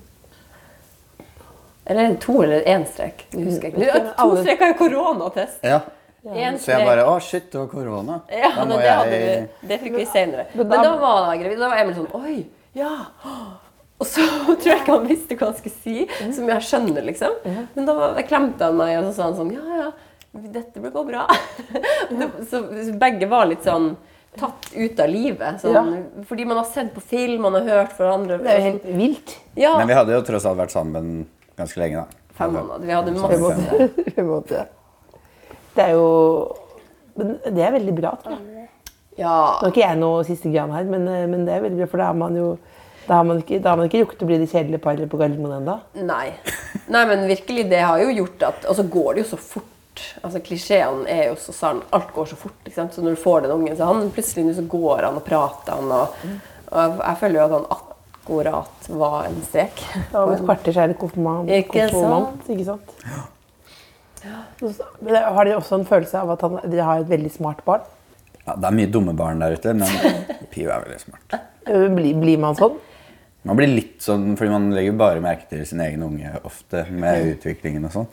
Eller to eller én strek. Jeg husker ikke. Mm. To streker er koronatest. Ja. En Så jeg bare Å, shit, det var korona. Ja, Da må det, hadde jeg vi, det fikk vi senere. Men Men da- var jeg gravid. Da var Emil sånn Oi, ja. Og så tror jeg ikke han visste hva han skulle si, som jeg skjønner, liksom. Men da klemte han meg, og så sa han sånn Ja, ja, dette blir gå bra. Så begge var litt sånn tatt ut av livet. Sånn, Fordi man har sett på film, man har hørt fra andre. Det er jo helt vilt. Ja, Men vi hadde jo tross alt vært sammen ganske lenge, da. fem måneder. Vi hadde masse en måte. Det er jo Men det er veldig bra, tror jeg. Ja. Nå er ikke jeg noe siste gram her, men, eh, men det er veldig bra, for da har man jo da har man ikke, da har man ikke rukket å bli det kjedelige paret på Gardermoen ennå. Nei. Nei, men virkelig, det har jo gjort at Og så går det jo så fort. Altså Klisjeene er jo så sann. Alt går så fort. ikke sant? Så når du får den ungen, så han plutselig nå så går han og prater han, og, og jeg, jeg føler jo at han akkurat var en strek. Om et kvarter så er det konfirmant. Ikke sant? ikke sant? Det- har de også en følelse av at han, de har et veldig smart barn? Ja, det er mye dumme barn der ute, men Pio er veldig smart. Eh, Blir, blir man sånn? Man blir litt sånn, fordi man legger bare merke til sin egen unge ofte, med utviklingen og sånn.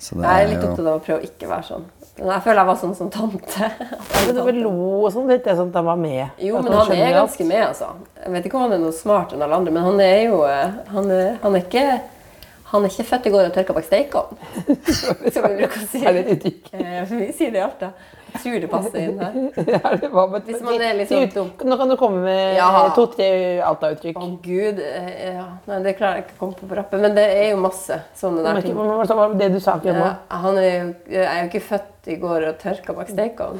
Så det Jeg er litt opptatt av å prøve å ikke være sånn. Men jeg føler jeg var sånn som tante. Men du lo og sånn, vet jeg, sånn at han var med. Jo, men han er alt. ganske med, altså. Jeg vet ikke om han er noe smartere enn alle andre, men han er jo eh, Han er, han er ikke han er ikke født i går og tørka bak steikeovn, som vi bruker å si. Er det et uttrykk? Eh, Vi sier det i Alta. Jeg tror det passer inn her. Ja, det var Hvis man er litt sånn dum. Nå kan du komme med Ja. to-tre Alta-uttrykk. Å gud, eh, ja. Nei, det klarer jeg ikke å komme på på rappen, men det er jo masse sånne der ting. Hva var det du sa akkurat nå? Han er jo, er jo ikke født i går og tørka bak steikeovn.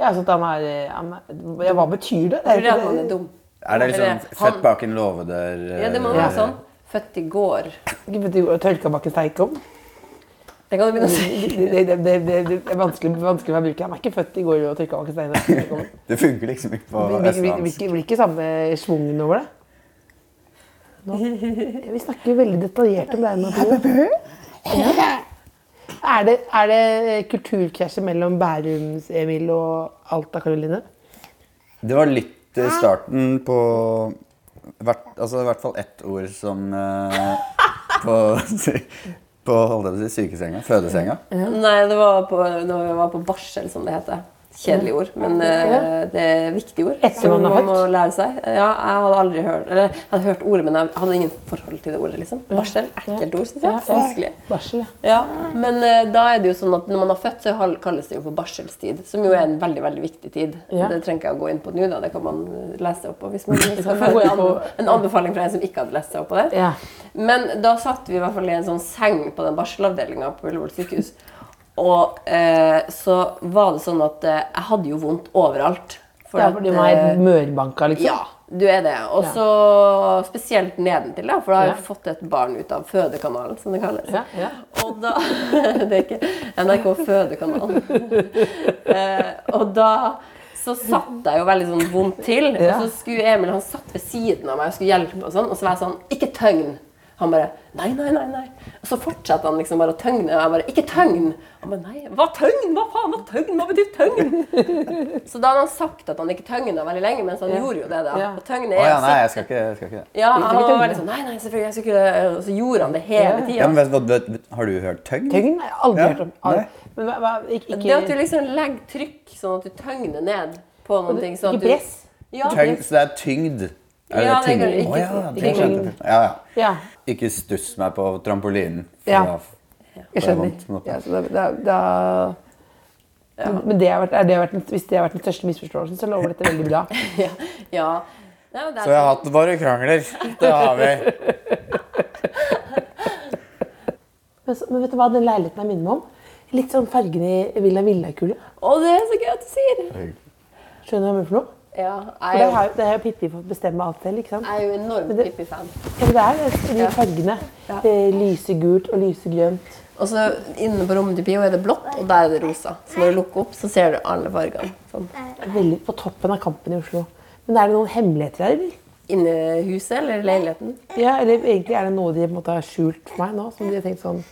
Ja, så at han er, han er ja, Hva betyr det? det Jeg er tror ikke- han er dum. Er det liksom sånn født bak en låvedør? Ja, det må være sånn. Født i går. Ikke vet du hva tørka bak en steikeovn? Det kan du begynne å si. Det, det, det, det, det er vanskelig, vanskelig å bruke. Han er ikke født i går og tørka bak en om. Det funker liksom ikke på Østlandsk. blir- blir- østlands. blir blir ikke samme schwungen over det. Nå. Vi snakker veldig detaljert om deg nå. Ja. Er det, er det kulturkrasjet mellom Bærums-Emil og Alta-Karoline? Det var litt i starten på hvert, altså i hvert fall ett ord som eh, på, på holdt jeg på å si, sykesenga, fødesenga. Nei, det var på, når vi var på barsel, som det heter. Kjedelig ord, men uh, det er viktige ord. Som man man må lære seg. Ja, jeg hadde aldri hørt Eller jeg hadde hørt ordet, men jeg hadde ingen forhold til det ordet. liksom. Barsel. Ekkelt ord, synes jeg. Vanskelig. Ja. Men uh, da er det jo sånn at når man har født, så kalles det jo for barselstid. Som jo er en veldig veldig viktig tid. Ja. Det trenger ikke jeg å gå inn på nå, da. Det kan man eh, lese opp på hvis man skal få en anbefaling fra en som ikke hadde lest seg opp på det. Men da satt vi i hvert fall i en sånn seng på den barselavdelinga på Ullevål sykehus. Og eh, så var det sånn at eh, jeg hadde jo vondt overalt. For ja, for man er eh, mørbanka, liksom. ja, du er det. Og Ja. så spesielt nedentil, da, for da har jeg Ja. fått et barn ut av fødekanalen, som det kalles. Ja, ja. Og da Det er ikke NRK Fødekanalen. eh, og da så satt jeg jo veldig sånn vondt til. Ja. Og så skulle Emil han satt ved siden av meg og skulle hjelpe, og sånn, og så var jeg sånn Ikke tøgn! Han bare Nei, nei, nei. nei. Og så fortsatte han liksom bare å tøgne. Og jeg bare Ikke tøgn! Han bare Nei, hva tøgn? Hva faen? Hva tøgn? Hva betyr tøgn? så da hadde han sagt at han ikke tøgna veldig lenge, mens han gjorde jo det, da. Ja. Og tøgn er ja, nei, jeg skal ikke, jeg skal ikke det. ja, han var veldig sånn Nei, nei, selvfølgelig, jeg skal ikke det. Og så gjorde han det hele tida. Ja, men vet, vet, vet, vet, har du hørt tøgn? Tøgn har aldri Ja, hørt om. Aldri. Men hva, ikke, ikke, Det at du liksom legger trykk sånn at du tøgner ned på noen ting. Sånn ikke ikke du, press. Ja, Tøgn, så det er tyngd? Er Ja, det er tyngd? ikke- oh, ja, ja. det ikke. Ja, ja. Ja, stuss meg på trampolinen. for Ja. da- jeg er skjønner. vondt. Ja, så da, da, da Men- Men det har vært, er det har vært, hvis det har vært den største misforståelsen, så lover dette veldig bra. ja. ja. Er Så jeg har hatt våre krangler. Det har vi. Men, så, men vet du hva den leiligheten her minner meg om? Litt sånn fargene i Villa Villakule. Å, det er så gøy at du sier! Skjønner du hva jeg mener for noe? Ja, jeg det har, det har jo Pippi fått bestemme alt selv, ikke sant? jeg er jo enormt Pippi-fan. Ja, det er de fargene. Ja. lysegult og lysegrønt. Og så inne på rommet til Pio er det blått, og der er det rosa. Så når du lukker opp, så ser du alle fargene. Sånn. Veldig på toppen av Kampen i Oslo. Men er det noen hemmeligheter her, eller? Inne huset eller leiligheten. Ja, eller egentlig er det noe de på en måte har skjult for meg nå? Som de har tenkt sånn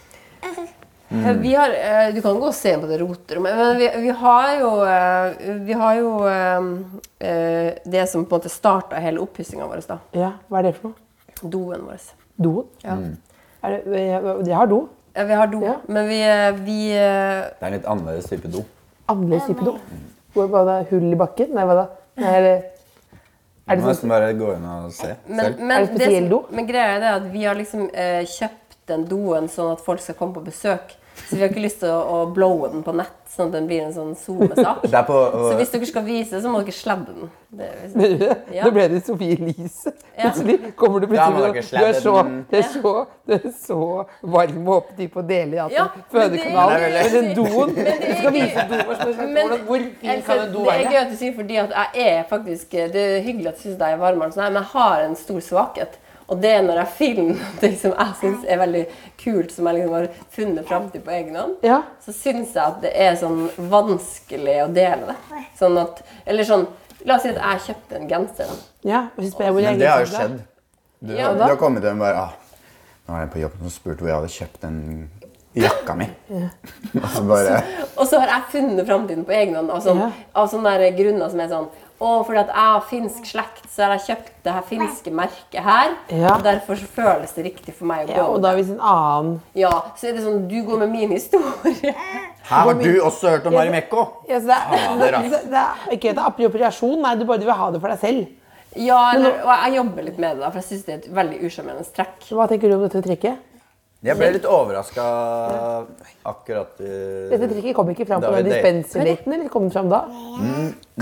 Eh, Vi har, eh, du kan gå og se på det roterommet. Men vi, vi har jo, eh, vi har jo det som på en måte starta hele oppussinga vår. da. Ja, hva er det for noe? Doen vår. Doen? Ja. Er det, jeg, har do. Ja, vi har do, Ja. men vi, vi Det er en litt annerledes type do. Annerledes type do. Hvor var det hull i bakken? Nei, hva da? Nei, er det, er det må sånn nesten bare gå inn og se men, selv. men, Er det spesiell som- do? Men greia er det at vi har liksom eh, kjøpt den doen sånn at folk skal komme på besøk. Så vi har ikke lyst til å, å blowe den på nett, sånn at den blir en sånn SoMe-sak. Det på Så hvis dere skal vise, så må dere sladde den. Det, det? Ja. Nå ble det Sofie Elise. Ja. Plutselig kommer du plutselig med du, er så, du, er så, det er så varm og opptatt på å dele i Ja, fødekanalen. Men det Men den doen det Du skal vise doen. Hvor fin kan en do det er gøy at du sier fordi at jeg er faktisk Det er hyggelig at du syns jeg er varmere, sånn men jeg har en stor svakhet. Og det er når jeg filmer noe som jeg syns er veldig kult, som jeg liksom har funnet fram til på egen hånd, Ja. så syns jeg at det er sånn vanskelig å dele det. Sånn at Eller sånn La oss si at jeg kjøpte en genser. ja. så spør jeg Men det har jo skjedd. Du, Ja, du har kommet hjem og bare ah, Nå er jeg på jobb og spurte hvor jeg hadde kjøpt den jakka mi. Og så bare Og så har jeg funnet framtiden på egen hånd av sånn, Ja. av sånne grunner som er sånn å, fordi at jeg har finsk slekt, så har jeg kjøpt det her finske merket her. Ja. Og derfor så føles det riktig for meg å gå Ja, og da hvis en annen Ja, så er det sånn, du går med min historie. Her har du også hørt om Marimekko? ja, så det, er, ass. det, det er ikke et appropriasjon, nei, du bare vil ha det for deg selv. Ja, eller, og jeg jobber litt med det, da, for jeg syns det er et veldig usjarmerende trekk. Hva tenker du om dette trekket? Jeg ble litt overraska akkurat i Dette drikket kom ikke fram på den date. eller kom den fram da?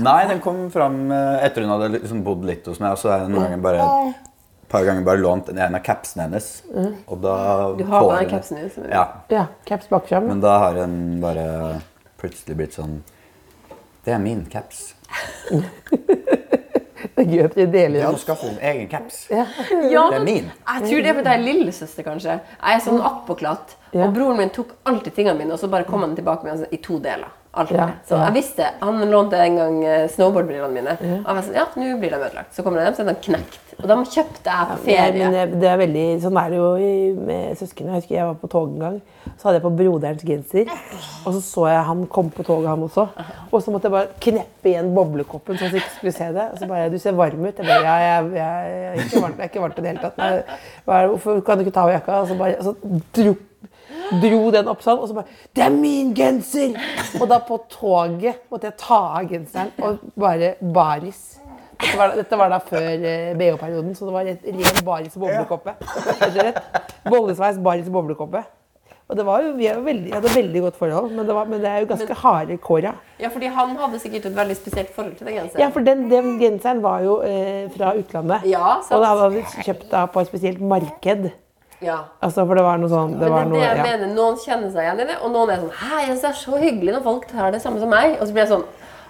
Nei, den kom fram eh, etter hun hadde liksom bodd litt hos meg. Og så har jeg noen ganger bare et par ganger bare lånt en av capsene hennes. Og da Du har jeg- capsen er- Ja, Ja, caps bakfram. men da har den bare plutselig blitt sånn Det er min caps. Gøy at vi Du deler må alt. skaffe din egen caps. Ja, Det er min. Jeg tror det er fordi jeg er lillesøster, kanskje. Jeg er sånn attpåklatt. Ja. Og broren min tok alltid tingene mine, og så bare kom han tilbake med dem i to deler. Alltid. Ja, Så ja. jeg visste, Han lånte en gang eh, snowboardbrillene mine. Og jeg var sånn, ja, nå blir de ødelagt. Så kommer de hjem, så er de knekt. Og de kjøpte jeg på Ja, ferie. men det, er veldig, Sånn er det jo i- med søsknene. Jeg husker jeg var på tog en gang. Så hadde jeg på broderens genser. Og så så jeg han kom på toget, han også. Og så måtte jeg bare kneppe igjen boblekoppen, sånn at jeg ikke skulle se det. Og så bare 'Du ser varm ut.' Jeg bare 'Ja, jeg, jeg, jeg, er ikke varm, jeg er ikke varm i det hele tatt.' Men, 'Hvorfor kan du ikke ta av jakka?' Og så, bare, og så dro, dro den opp sånn, og så bare 'Det er min genser!' Og da på toget måtte jeg ta av genseren og bare baris. Dette var, dette var da før eh, BH-perioden, så det var et ren baris og boblekoppe. Rett og slett. Bollesveis, baris og boblekoppe. Og det var jo, vi er jo veldig, hadde veldig godt forhold, men det, var, men det er jo ganske harde kår, ja. Ja, fordi han hadde sikkert et veldig spesielt forhold til den genseren. Ja, for den, den genseren var jo eh, fra utlandet. Ja, sant. og da hadde vi kjøpt da på et spesielt marked. Ja. Altså, for det var noe sånn det var det noe, det jeg ja. mener. Noen kjenner seg igjen i det, og noen er sånn Hei, jeg er så hyggelig når folk tar det samme som meg. Og så blir jeg sånn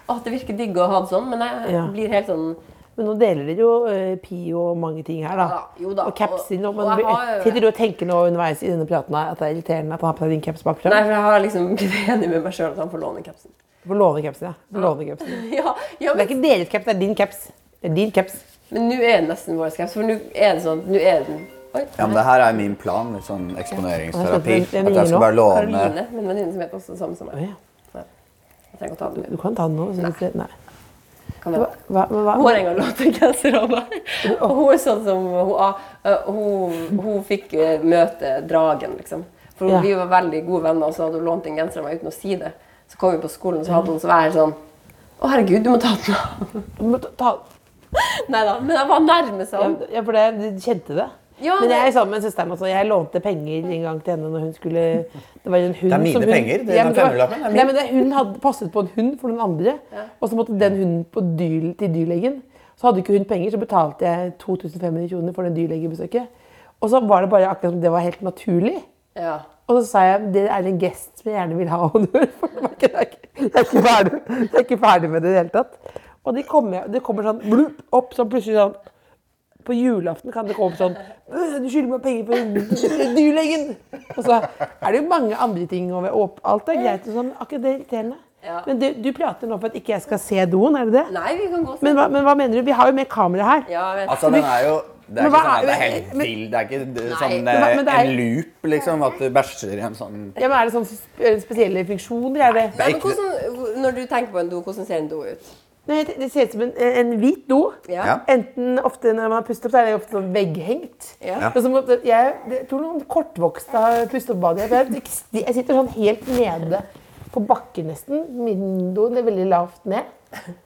Å, det virker digg å ha det sånn, men jeg Ja. blir helt sånn Men nå deler dere jo eh, Pio og mange ting her, da. Ja, jo da. Og capsen. Og, Og- og men, har sitter du og tenker nå underveis i denne praten at det er irriterende at han har på seg din caps bakfra? Nei, for jeg har liksom blitt enig med meg sjøl at han får låne capsen. Får låne capsen, ja. Får låne capsen. Ja, ja, Det er ikke deres caps, det er din caps. Det er din caps. men nå er det nesten vår caps, for nå er det sånn Nå er den Oi. Ja, men det her er min plan. Litt sånn eksponeringsterapi. Hvem At jeg skal bare låne Karoline, min venninne som heter også det samme som meg. ja. Jeg trenger å ta den Du kan ta den nå. så hvis det- Nei. Kan Hva, jeg? hva, hva? Hun har en gang lånt en genser av meg. Og hun er sånn som Hun, ah, eh, hun, hun fikk eh, møte dragen, liksom. For Ja. vi var veldig gode venner, og så hadde hun lånt en genser av meg uten å si det. Så kom vi på skolen, så hadde hun så vært sånn Å, herregud, du må ta den av. Du må ta- ta, Nei da, men jeg var nærme ja, sånn. ja, for det, du kjente det. Ja, Men jeg er sammen med søsteren også. Jeg lånte penger en gang til henne når hun skulle Det var en hund Det er mine som hun, penger, det er Ja, men den var- det er. Nei, men det, Hun hadde passet på en hund for noen andre, og så måtte den hunden på dyr, til dyrlegen. Så hadde ikke hun penger, så betalte jeg 2500 kroner for den dyrlegebesøket. Og så var det bare akkurat som det var helt naturlig. Ja. Og så sa jeg det er en gest som jeg gjerne vil ha honnør for. Det var ikke- det ikke- Jeg er ikke ferdig, er ikke ferdig med det i det hele tatt. Og det kommer, det kommer sånn blup, opp sånn plutselig sånn på julaften kan det komme sånn «Øh, Du skylder meg penger på dyrlegen! Og så er det jo mange andre ting over og Alt er greit og sånn. Akkurat det er irriterende. Ja. Men du, du prater nå for at ikke jeg skal se doen, er det det? Nei, vi kan gå se. Men hva, men hva mener du? Vi har jo med kamera her. Ja, jeg vet. Altså, den er jo det er Men sånn det er helt men- vill. Det er ikke Nei. sånn Men men eh, er- en loop, liksom. At du bæsjer i en sånn Ja, men Er det sånn spesielle funksjoner? Er det? nei, Det er men ikke- hvordan, når du tenker på en do, hvordan ser en do ut? Nei, det det ser ut som en, en hvit do. Ja. Enten ofte når man har pustet opp, så er det ofte sånn vegghengt. Ja. Så jeg, jeg tror noen kortvokste har pustet opp badet. Jeg, jeg sitter sånn helt nede på bakken nesten. Min do er veldig lavt ned.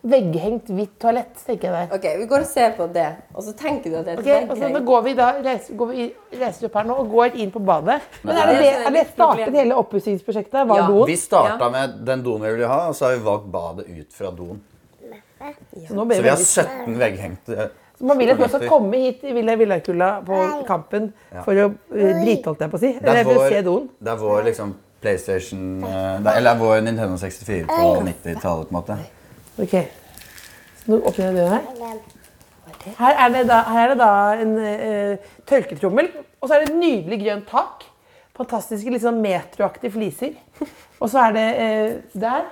Vegghengt hvitt toalett, tenker jeg der. Ok, vi går og ser på det, og så tenker du at det er okay, vegghengt. så nå går vi da, reiser, går vi, reiser opp her nå og går inn på badet. Men er det, er er det startet hele oppussingsprosjektet? Var Ja. doen? Vi starta med den doen vi ville ha, og så har vi valgt badet ut fra doen. Så nå Så vi har 17 vegghengte man vil at du skal komme hit i Villa Villakulla på Kampen for å uh, drite, holdt jeg på å si. Det er vår, det er vår liksom PlayStation eh, det er- Eller vår Nintendo 64 på 90-tallet, på en måte. Ok. Så nå åpner jeg døren her. Her er det da, her er det da en uh, tørketrommel, og så er det et nydelig grønt tak. Fantastiske litt sånn metroaktige fliser. Og så er det uh, der.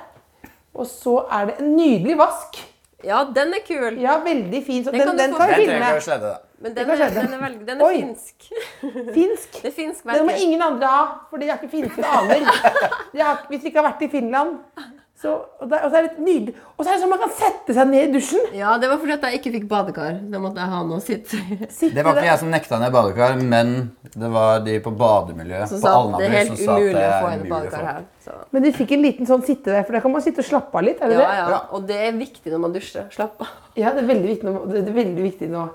Og så er det en nydelig vask. Ja, den er kul. Ja, veldig fin. Så Den den, kan du den ikke å sledde, da. Men den er, den er, veldig, den er finsk. Finsk. Det er finsk Den må ingen andre ha, for de har ikke finske aner. Har, hvis de ikke har vært i Finland. Så, og, det, og så er det nydelig. Og så er det sånn man kan sette seg ned i dusjen. Ja, det var fordi at jeg ikke fikk badekar. Da måtte jeg ha noe å sitte i. Det var ikke jeg som nekta ned badekar, men det var de på bademiljøet Som på det Alnabru som sa at det er få en umulig å få. her. Så. Men du fikk en liten sånn sitte der, for der kan man sitte og slappe av litt. er det Ja, det? ja. Og det er viktig når man dusjer. Slapp av. Ja, det er veldig viktig nå. Det er veldig viktig nå.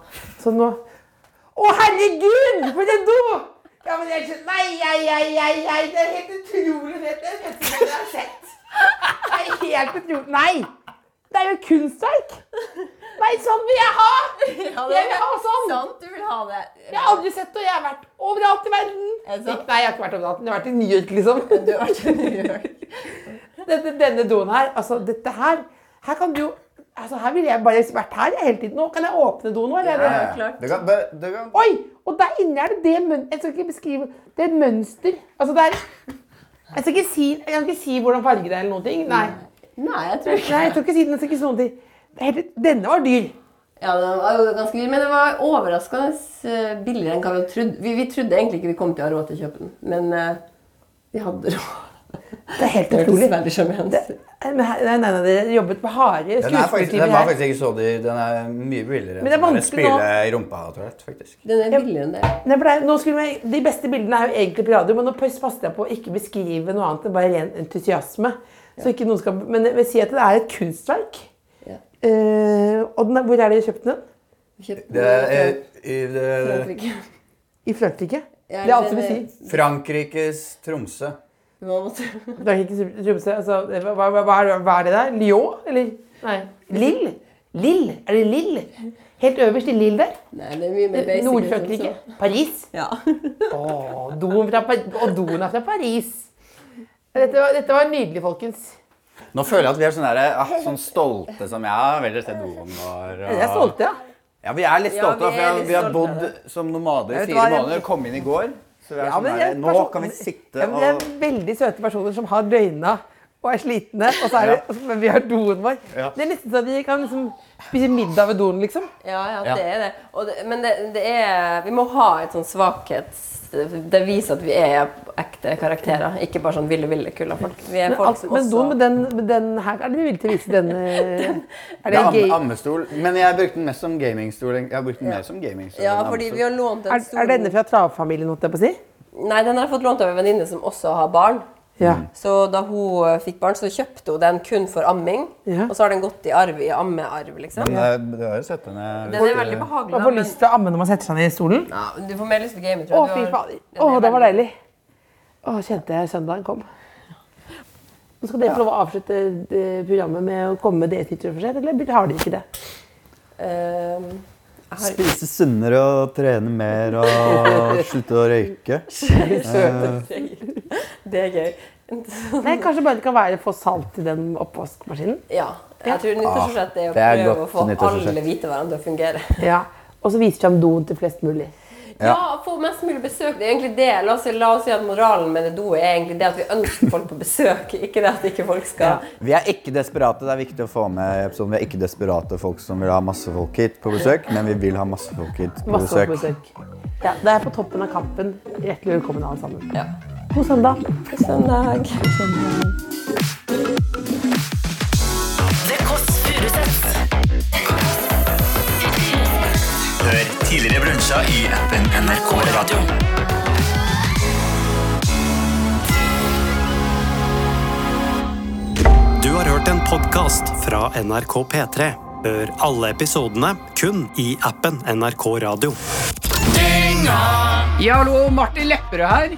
Så nå Å, herregud! For en do! Ja, men jeg skjønner Nei, nei, nei, nei, nei, det er helt utrolig. Det er det beste jeg har sett. Det er helt utrolig. Nei! Det er jo kunstverk! Nei, sånn vil jeg ha! Jeg vil ha sånn! Sant, du vil ha det. Jeg har aldri sett det, og jeg har vært overalt i verden. Er det Nei, jeg har ikke vært overalt. Jeg har vært i New York, liksom. Du har vært i New York. Denne, denne doen her, altså dette her Her kan du jo Altså, her ville jeg bare vært her jeg, hele tiden. Nå kan jeg åpne doen nå. Eller? Ja, Ja, det kan, det, det kan Oi! Og der inne er det det mønsteret Jeg skal ikke beskrive Det er et mønster. Altså, det er jeg skal, ikke si, jeg skal ikke si hvordan farger det er eller noen ting. Nei. Nei, jeg tror ikke Nei, jeg skal ikke si den. Jeg skal ikke si noen ting. Helt, denne var dyr. Ja, den var jo ganske dyr, men det var overraskende eh, billigere enn hva vi hadde trodd. Vi, vi trodde egentlig ikke vi kom til å ha råd til å kjøpe den, men uh, vi hadde råd. Det er helt utrolig. veldig sjarmerende. Nei, nei, nei, dere jobbet med harde den, er faktisk, den skuespillertimer her. faktisk ikke så dyr. Den er mye billigere. Men det er vanskelig nå. i rumpa-toalett, faktisk. Den er billigere enn det. Nei, for det er, nå skulle vi, de beste bildene er jo egentlig på radio, men nå pass- passet jeg på å ikke beskrive noe annet enn bare ren entusiasme. Så ikke noen skal, men jeg vil si at det er et kunstverk. Ja. Uh, og den hvor er det kjøpt den? Vi kjøpte Det er, i i det, Frankrike. I Frankrike? Ja, det er alt du vil si. Frankrikes Tromsø. Altså, hva, hva, hva, er- hva er det der? Lyon? Eller? Nei. Lill? Lill? Er det Lill? Helt øverst i Lill der? Nei, det er mye mer basic. Nord-Frankrike? enn som så. Paris? Ja. Åh, doen fra, og doen er fra Paris. Dette var, dette var nydelig, folkens. Nå føler jeg at vi er sånn, der, ah, sånn stolte som jeg har. Veldig sett doen vår. og- Jeg er stolte, ja. Ja, vi er litt Ja, stolte, vi da, for er vi, vi har bodd som nomader i fire måneder. Kom inn i går. Så vi er Ja, sånn der, Nå kan vi sitte ja, Det er veldig søte personer som har døgna og er slitne, og så er det, og men vi har doen vår. Ja. Det er nesten så vi kan liksom spise middag ved doen, liksom. Ja, ja, Ja. det er det. Og det men det, det er Vi må ha et sånn svakhets... Det viser at vi er ekte karakterer, ikke bare sånn ville, ville kulla folk. Vi er Men, folk alt, som men også doen med den, med den her er det villig til å vise denne Er Det det er ammestol. Men jeg brukte den mest som gamingstol. Jeg har brukt den mer som gamingstol. Ja, fordi vi har lånt en Er, stor er denne fra travfamilien, holdt jeg på å si? Nei, den har jeg fått lånt av en venninne som også har barn. Ja. Så da hun eh, fikk barn, så kjøpte hun den kun for amming. Ja. Og så har den gått i arv i ammearv, liksom. Men det, du har jo sett den eh, Den er veldig behagelig. Man får lyst til å amme når man setter seg ned i stolen. Ja, du får mer lyst til å game, tror jeg. fy Du fader. Å, det var deilig. Å, kjente jeg søndagen kom. Nå skal dere få lov å avslutte eh, programmet med å komme med deres nyttårsforsett, eller har dere ikke det? Um Spise sunnere og trene mer og slutte å røyke. Det er gøy. Nei, Kanskje bare det kan være få salt i den oppvaskmaskinen? Ja. Jeg tror nyttårsforsett er å det er prøve å få alle alle hverandre til å fungere. Ja. Og så viser fram doen til flest mulig. Ja, få mest mulig besøk. Det er egentlig det. La oss, si- la oss si at moralen med det doet er egentlig det at vi ønsker folk på besøk, ikke det at ikke folk skal Vi er ikke desperate. Det er viktig å få med episoden. Vi er ikke desperate folk som vil ha masse folk hit på besøk, men vi vil ha masse folk hit på Masse besøk. besøk. Ja, det er på toppen av kampen. Hjertelig velkommen alle sammen. Ja. God søndag. Søndag. The brunsjer i appen NRK Radio. Du har hørt en podkast fra NRK P3. Hør alle episodene kun i appen NRK Radio. Ja, hallo, Martin Lepperød her.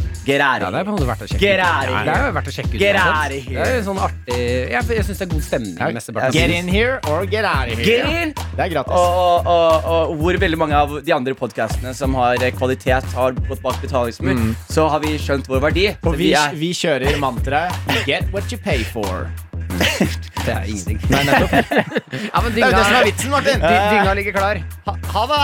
Get out Ja, det er på verdt å sjekke Get ut. out of here. Det er jo verdt å sjekke ut. Get uansett. out of here. Det er jo sånn artig Jeg, jeg syns det er god stemning. mesteparten Get in here or get out of here. Get in! Det er gratis. Og, og, og, og hvor veldig mange av de andre podkastene som har kvalitet, har gått bak betalingsmur, så har vi skjønt vår verdi. Og vi, er vi kjører mantraet Get what you pay for. Det er ingenting. Nei, nettopp. Ja, men Det er jo det som er vitsen, Martin. dy- dynga ligger klar. Ha, ha det.